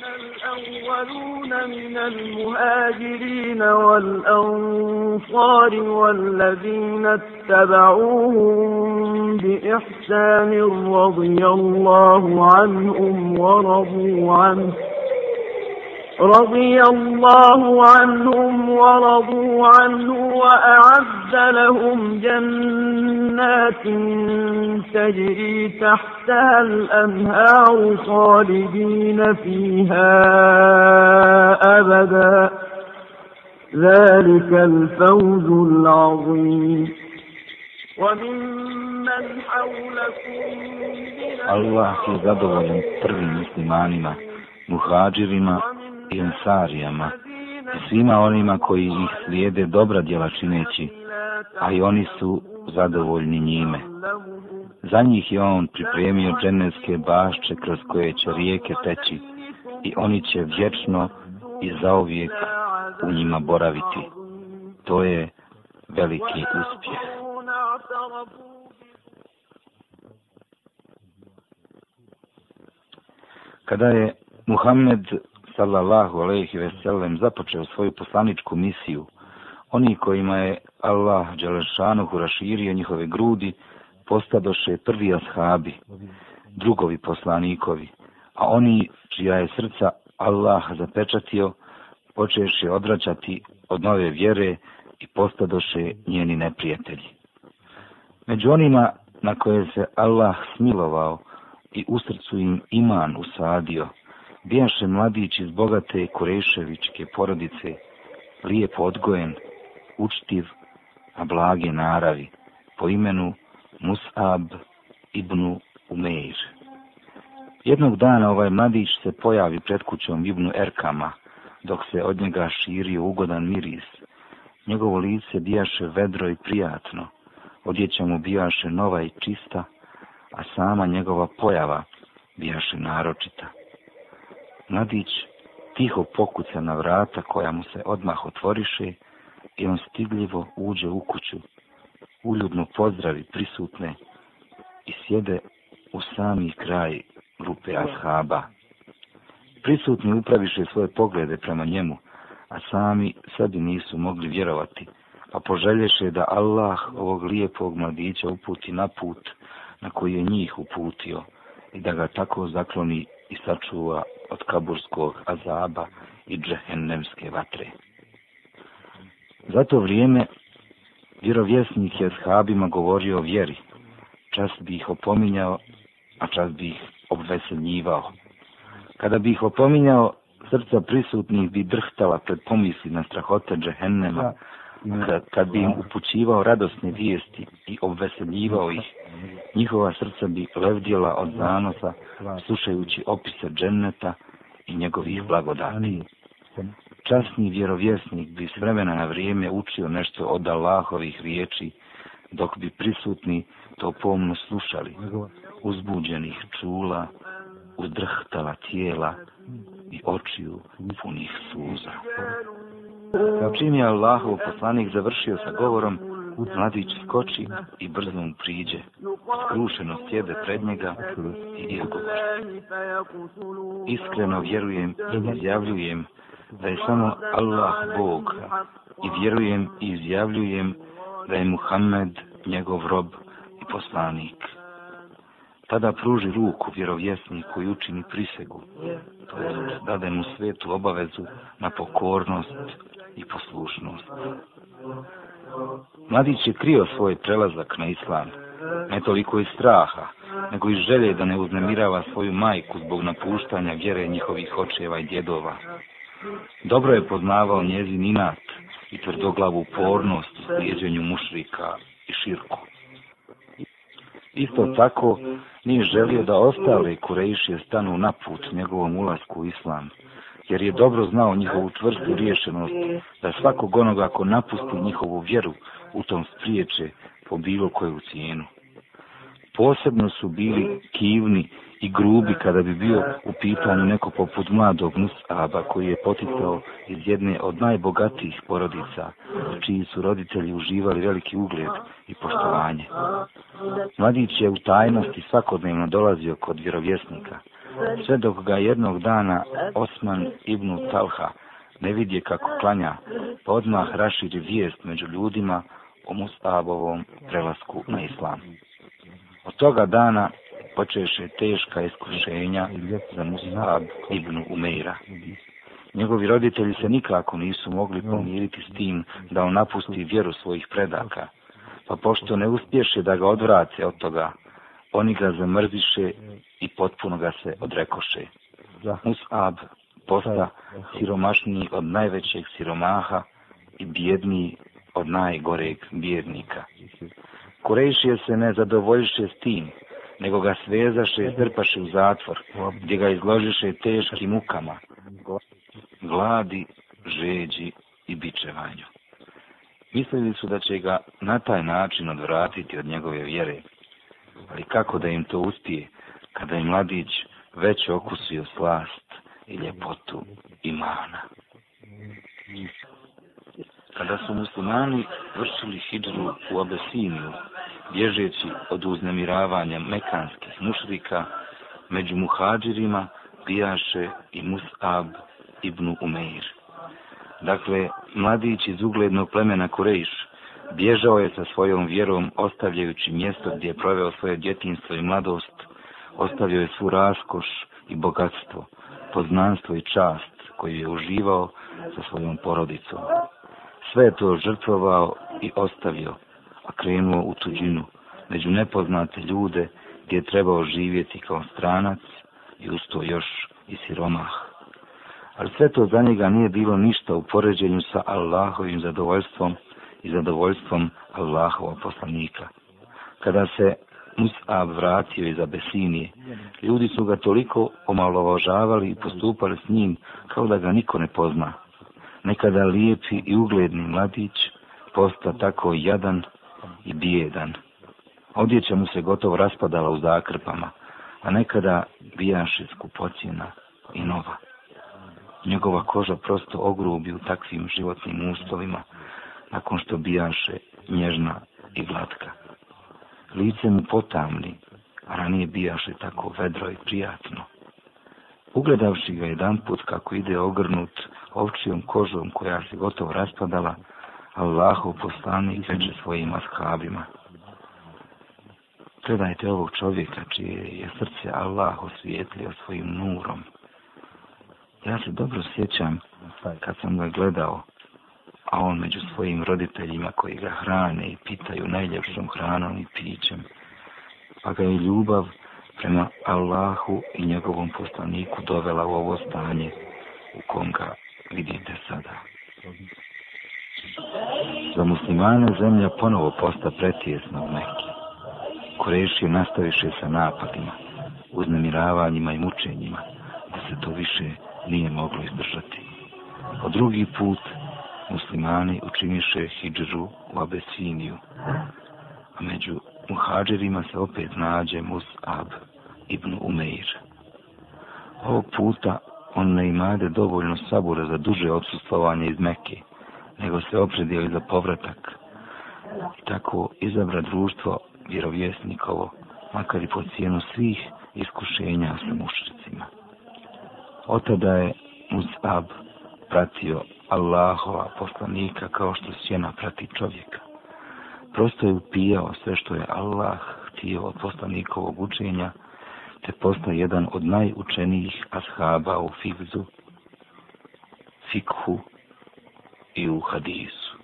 الأولون من المهاجرين والأنصار والذين اتبعوهم بإحسان رضي الله عنهم ورضوا عنه رضي الله عنهم ورضوا عنه وأعد لهم جنات تجري تحتها الأنهار خالدين فيها أبدا ذلك الفوز العظيم وممن حولكم الله je zadovoljan prvim muslimanima, muhađirima i ensarijama i svima onima koji ih slijede dobra djela čineći, a i oni su zadovoljni njime. Za njih je on pripremio dženevske bašče kroz koje će rijeke teći i oni će vječno i zauvijek u njima boraviti. To je veliki uspjeh. Kada je Muhammed sallallahu alejhi ve sellem započeo svoju poslaničku misiju, oni kojima je Allah Đelešanuhu raširio njihove grudi, postadoše prvi ashabi, drugovi poslanikovi, a oni čija je srca Allah zapečatio, počeše odraćati od nove vjere i postadoše njeni neprijatelji. Među onima na koje se Allah smilovao i u srcu im iman usadio, bijaše mladić iz bogate kureševičke porodice, lijepo odgojen, učtiv, a blage naravi, po imenu Musab ibn Umeir. Jednog dana ovaj mladić se pojavi pred kućom Ibnu Erkama, dok se od njega širio ugodan miris. Njegovo lice bijaše vedro i prijatno, odjeća mu bijaše nova i čista, a sama njegova pojava bijaše naročita. Mladić tiho pokuca na vrata koja mu se odmah otvoriše i on stigljivo uđe u kuću, uljudno pozdravi prisutne i sjede u sami kraj grupe ashaba. Prisutni upraviše svoje poglede prema njemu, a sami sebi nisu mogli vjerovati, a poželješe da Allah ovog lijepog mladića uputi na put na koji je njih uputio i da ga tako zakloni i sačuva od kaburskog azaba i džehennemske vatre. Za to vrijeme vjerovjesnik je s habima govorio o vjeri, čas bi ih opominjao, a čas bi ih obveseljivao. Kada bi ih opominjao, srca prisutnih bi drhtala pred pomisli na strahote džehennema, kad, kad bi im upućivao radosne vijesti i obveseljivao ih, njihova srca bi levdjela od zanosa, slušajući opise dženneta i njegovih blagodati. Časni vjerovjesnik bi s vremena na vrijeme učio nešto od Allahovih riječi, dok bi prisutni to pomno slušali, uzbuđenih čula, udrhtala tijela i očiju punih suza. Kao čim je Allahov poslanik završio sa govorom, mladić skoči i brzo mu priđe. Skrušeno sjede pred njega i izgovor. Iskreno vjerujem i izjavljujem da je samo Allah Bog i vjerujem i izjavljujem da je Muhammed njegov rob i poslanik. Tada pruži ruku vjerovjesniku i učini prisegu, to je dade mu svetu obavezu na pokornost i poslušnost. Mladić je krio svoj prelazak na islam, ne toliko iz straha, nego iz želje da ne uznemirava svoju majku zbog napuštanja vjere njihovih očeva i djedova. Dobro je poznavao njezin inat i tvrdoglavu upornost u slijedženju mušrika i širku. Isto tako nije želio da ostale kurejšije stanu na put njegovom ulasku u islam, jer je dobro znao njihovu čvrstu riješenost da svakog onoga ko napusti njihovu vjeru u tom spriječe po bilo koju cijenu. Posebno su bili kivni i grubi kada bi bio u pitanju neko poput mladog Musaba koji je poticao iz jedne od najbogatijih porodica, čiji su roditelji uživali veliki ugled i poštovanje. Mladić je u tajnosti svakodnevno dolazio kod vjerovjesnika, Sve dok ga jednog dana Osman ibn Talha ne vidje kako klanja, pa odmah raširi vijest među ljudima o Mustabovom prelasku na islam. Od toga dana počeše teška iskušenja za Musab ibn Umeira. Njegovi roditelji se nikako nisu mogli pomiriti s tim da on napusti vjeru svojih predaka, pa pošto ne uspješe da ga odvrace od toga, oni ga zamrziše i potpuno ga se odrekoše. Musab posta siromašniji od najvećeg siromaha i bjedniji od najgoreg bjednika. Kurejšije se ne zadovoljiše s tim, nego ga svezaše i drpaše u zatvor, gdje ga izložiše teškim mukama, gladi, žeđi i bičevanju. Mislili su da će ga na taj način odvratiti od njegove vjere, ali kako da im to uspije, kada je mladić već okusio slast i ljepotu imana. Kada su muslimani vršili hidru u Abesiniju, bježeći od uznemiravanja mekanskih mušrika, među muhađirima bijaše i Mus'ab ibn Umeir. Dakle, mladić iz uglednog plemena Kurejša, bježao je sa svojom vjerom ostavljajući mjesto gdje je proveo svoje djetinstvo i mladost, ostavio je svu raskoš i bogatstvo, poznanstvo i čast koju je uživao sa svojom porodicom. Sve je to žrtvovao i ostavio, a krenuo u tuđinu, među nepoznate ljude gdje je trebao živjeti kao stranac i usto još i siromah. Ali sve to za njega nije bilo ništa u poređenju sa Allahovim zadovoljstvom i zadovoljstvom Allahova poslanika. Kada se Mus'ab vratio iz Abesinije, ljudi su ga toliko omalovažavali i postupali s njim kao da ga niko ne pozna. Nekada lijepi i ugledni mladić posta tako jadan i bijedan. Odjeća mu se gotovo raspadala u zakrpama, a nekada bijaše skupocjena i nova. Njegova koža prosto ogrubi u takvim životnim uslovima, nakon što bijaše nježna i glatka. Lice mu potamni, a ranije bijaše tako vedro i prijatno. Ugledavši ga jedan put kako ide ogrnut ovčijom kožom koja se gotovo raspadala, Allahov poslanik reče svojim ashabima. Predajte ovog čovjeka čije je srce Allah osvijetlio svojim nurom. Ja se dobro sjećam kad sam ga gledao, a on među svojim roditeljima koji ga hrane i pitaju najljepšom hranom i pićem, pa ga je ljubav prema Allahu i njegovom poslaniku dovela u ovo stanje u kom ga vidite sada. Za muslimane zemlja ponovo posta pretijesna u Mekke. Koreši nastaviše sa napadima, uznemiravanjima i mučenjima, da se to više nije moglo izdržati. Po drugi put muslimani učiniše hijđru u Abesiniju, a među muhađerima se opet nađe Mus'ab ibn Umeir. Ovog puta on ne imade dovoljno sabura za duže odsustovanje iz Mekke, nego se opredijeli za povratak i tako izabra društvo vjerovjesnikovo, makar i po cijenu svih iskušenja sa mušricima. Otada je Mus'ab pratio Allahova poslanika kao što sjena prati čovjeka. Prosto je upijao sve što je Allah htio od poslanikovog učenja, te postao jedan od najučenijih ashaba u fikzu, fikhu i u hadisu.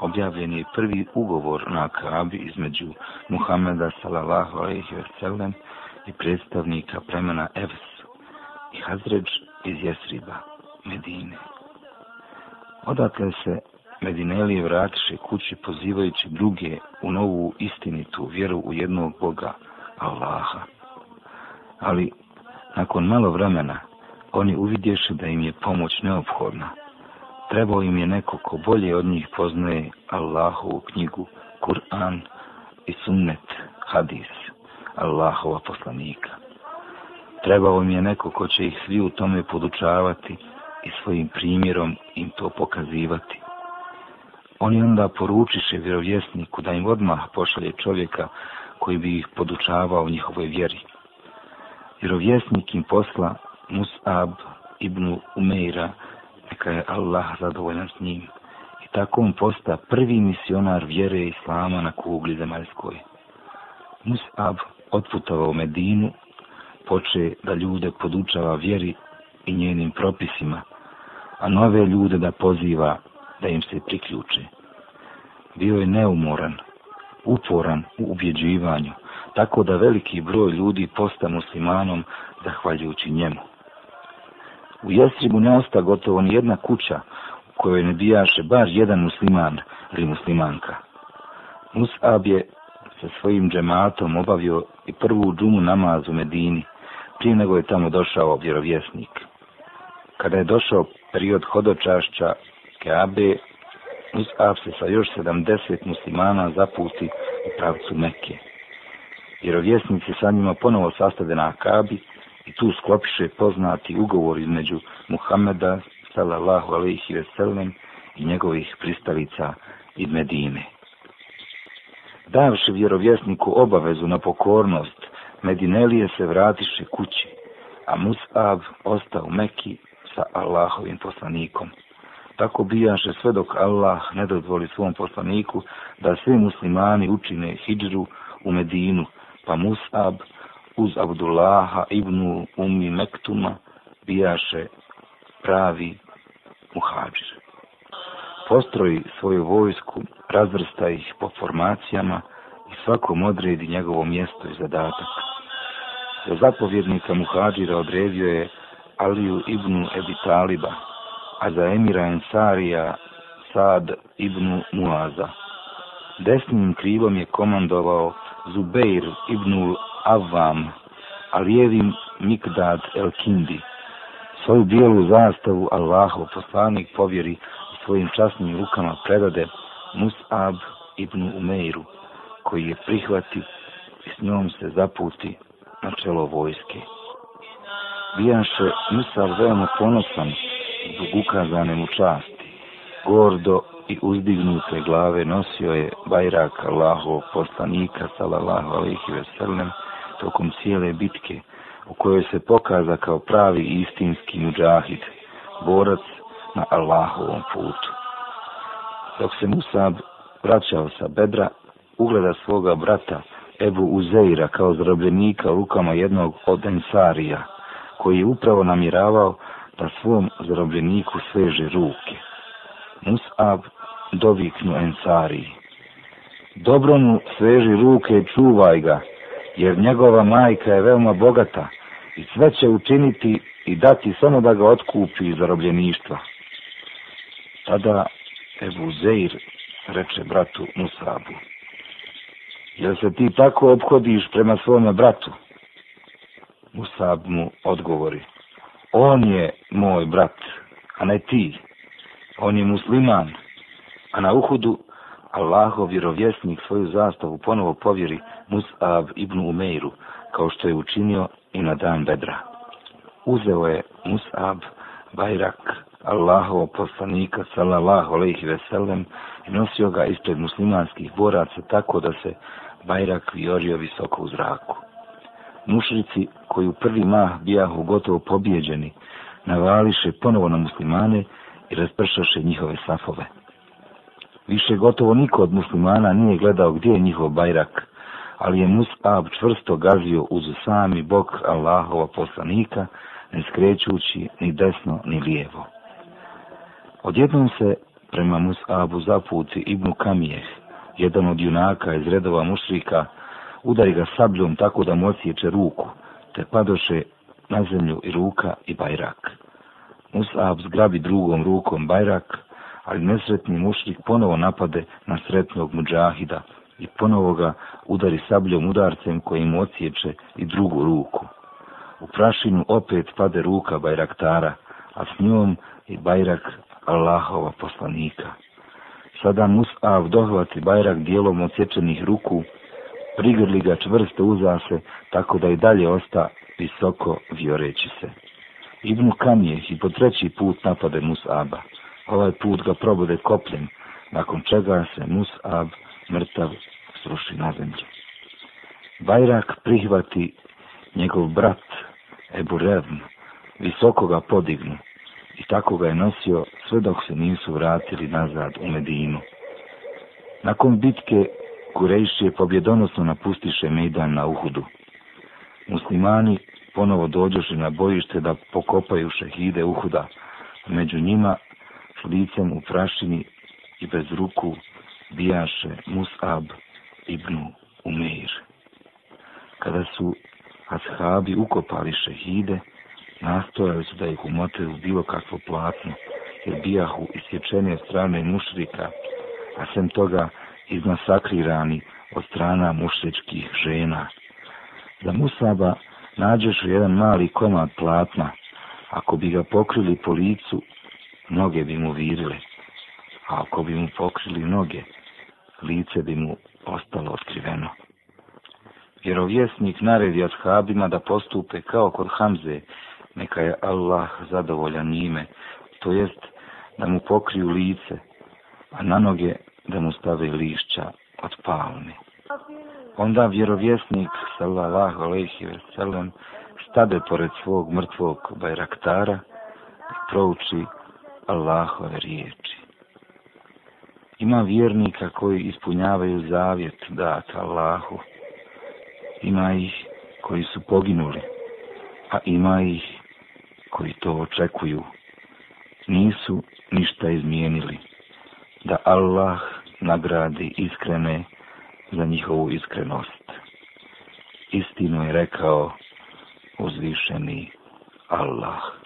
Objavljen je prvi ugovor na Kabi između Muhameda sallallahu alaihi wa sallam i predstavnika plemena Evs i Hazređ iz Jesriba, Medine. Odatle se Medinelije vratiše kući pozivajući druge u novu istinitu vjeru u jednog Boga, Allaha. Ali, nakon malo vremena, oni uvidješe da im je pomoć neophodna. Trebao im je neko ko bolje od njih poznaje Allahovu knjigu, Kur'an i sunnet, hadis, Allahova poslanika. Trebao im je neko ko će ih svi u tome podučavati i svojim primjerom im to pokazivati. Oni onda poručiše vjerovjesniku da im odmah pošalje čovjeka koji bi ih podučavao njihovoj vjeri. Vjerovjesnik im posla Mus'ab ibn Umeira, neka je Allah zadovoljan s njim. I tako on posta prvi misionar vjere Islama na kugli zemaljskoj. Mus'ab otputovao Medinu, poče da ljude podučava vjeri i njenim propisima, a nove ljude da poziva da im se priključe. Bio je neumoran, uporan u ubjeđivanju, tako da veliki broj ljudi posta muslimanom zahvaljujući njemu. U Jesribu ne osta gotovo ni jedna kuća u kojoj ne bijaše bar jedan musliman ili muslimanka. Mus'ab je sa svojim džematom obavio i prvu džumu namaz u Medini, prije nego je tamo došao vjerovjesnik. Kada je došao period hodočašća Keabe, Mus'ab se sa još 70 muslimana zaputi u pravcu Mekke. Vjerovjesnici sa njima ponovo sastade na Akabi i tu sklopiše poznati ugovor između Muhameda sallallahu alaihi ve sellem i njegovih pristalica iz Medine. Davši vjerovjesniku obavezu na pokornost, Medinelije se vratiše kući, a Mus'ab ostao u Mekki sa Allahovim poslanikom. Tako bijaše sve dok Allah ne dozvoli svom poslaniku da svi muslimani učine hijđru u Medinu, pa Mus'ab uz Abdullaha ibn Umi Mektuma bijaše pravi muhađir. Postroji svoju vojsku, razvrsta ih po formacijama i svakom odredi njegovo mjesto i zadatak. Za zapovjednika muhađira odredio je Aliju ibn Ebi Taliba, a za emira Ensarija Sad ibn Muaza. Desnim krivom je komandovao Zubeir ibn Avam, a lijevim Mikdad el Kindi. Svoju bijelu zastavu Allahov poslanik povjeri svojim časnim rukama predade Mus'ab ibn Umeiru, koji je prihvati i s njom se zaputi na čelo vojske. Bijaše Musav veoma ponosan zbog ukazane mu časti. Gordo i uzdignute glave nosio je bajrak Allahov poslanika sallallahu alaihi vesellem tokom cijele bitke u kojoj se pokaza kao pravi istinski muđahid, borac na Allahovom putu. Dok se Musab vraćao sa bedra, ugleda svoga brata Ebu Uzeira kao zarobljenika u rukama jednog od Ensarija, koji je upravo namiravao da svom zarobljeniku sveže ruke. Musab doviknu Ensariji. Dobro mu sveži ruke i čuvaj ga, jer njegova majka je veoma bogata i sve će učiniti i dati samo da ga otkupi iz zarobljeništva. Tada Ebu Zeir reče bratu Musabu, jel se ti tako obhodiš prema svome bratu? Musab mu odgovori, on je moj brat, a ne ti. On je musliman, a na Uhudu Allahov vjerovjesnik svoju zastavu ponovo povjeri Mus'ab ibn Umeiru, kao što je učinio i na dan bedra. Uzeo je Mus'ab bajrak Allahov poslanika sallallahu alejhi ve sellem i nosio ga ispred muslimanskih boraca tako da se bajrak viorio visoko u zraku. Mušrici koji u prvi mah bijahu gotovo pobjeđeni, navališe ponovo na muslimane i raspršaše njihove safove. Više gotovo niko od muslimana nije gledao gdje je njihov bajrak, ali je Mus'ab čvrsto gazio uz sami bok Allahova poslanika, ne skrećući ni desno ni lijevo. Odjednom se prema Mus'abu zaputi Ibnu Kamijeh, jedan od junaka iz redova mušrika, udari ga sabljom tako da mu osjeće ruku, te padoše na zemlju i ruka i bajrak. Mus'ab zgrabi drugom rukom bajrak, ali nesretni mušlik ponovo napade na sretnog muđahida i ponovo ga udari sabljom udarcem koji mu ociječe i drugu ruku. U prašinu opet pade ruka bajraktara, a s njom i bajrak Allahova poslanika. Sada Mus'av dohvati bajrak dijelom odsječenih ruku, prigrli ga čvrsto uzase, tako da i dalje osta visoko vjoreći se. Ibnu Kamije i po treći put napade Mus'aba ovaj put ga probude kopljem, nakon čega se Mus'ab mrtav sruši na zemlju. Bajrak prihvati njegov brat Ebu Revn, visoko ga podignu i tako ga je nosio sve dok se nisu vratili nazad u Medinu. Nakon bitke Kurejšije pobjedonosno napustiše Mejdan na Uhudu. Muslimani ponovo dođoše na bojište da pokopaju šehide Uhuda, među njima s licem u prašini i bez ruku bijaše Musab ibn Umeir. Kada su ashabi ukopali šehide, nastojali su da ih umote u bilo kakvo platno, jer bijahu isječene strane mušrika, a sem toga izmasakrirani od strana mušličkih žena. Za Musaba nađeš jedan mali komad platna, ako bi ga pokrili po licu, noge bi mu virile, a ako bi mu pokrili noge, lice bi mu ostalo otkriveno. Vjerovjesnik naredi od Habima da postupe kao kod Hamze, neka je Allah zadovoljan njime, to jest da mu pokriju lice, a na noge da mu stave lišća od palme. Onda vjerovjesnik, sallallahu alaihi ve sellem, stade pored svog mrtvog bajraktara i prouči Allahove riječi. Ima vjernika koji ispunjavaju zavjet dat Allahu. Ima ih koji su poginuli, a ima ih koji to očekuju. Nisu ništa izmijenili. Da Allah nagradi iskrene za njihovu iskrenost. Istinu je rekao uzvišeni Allah.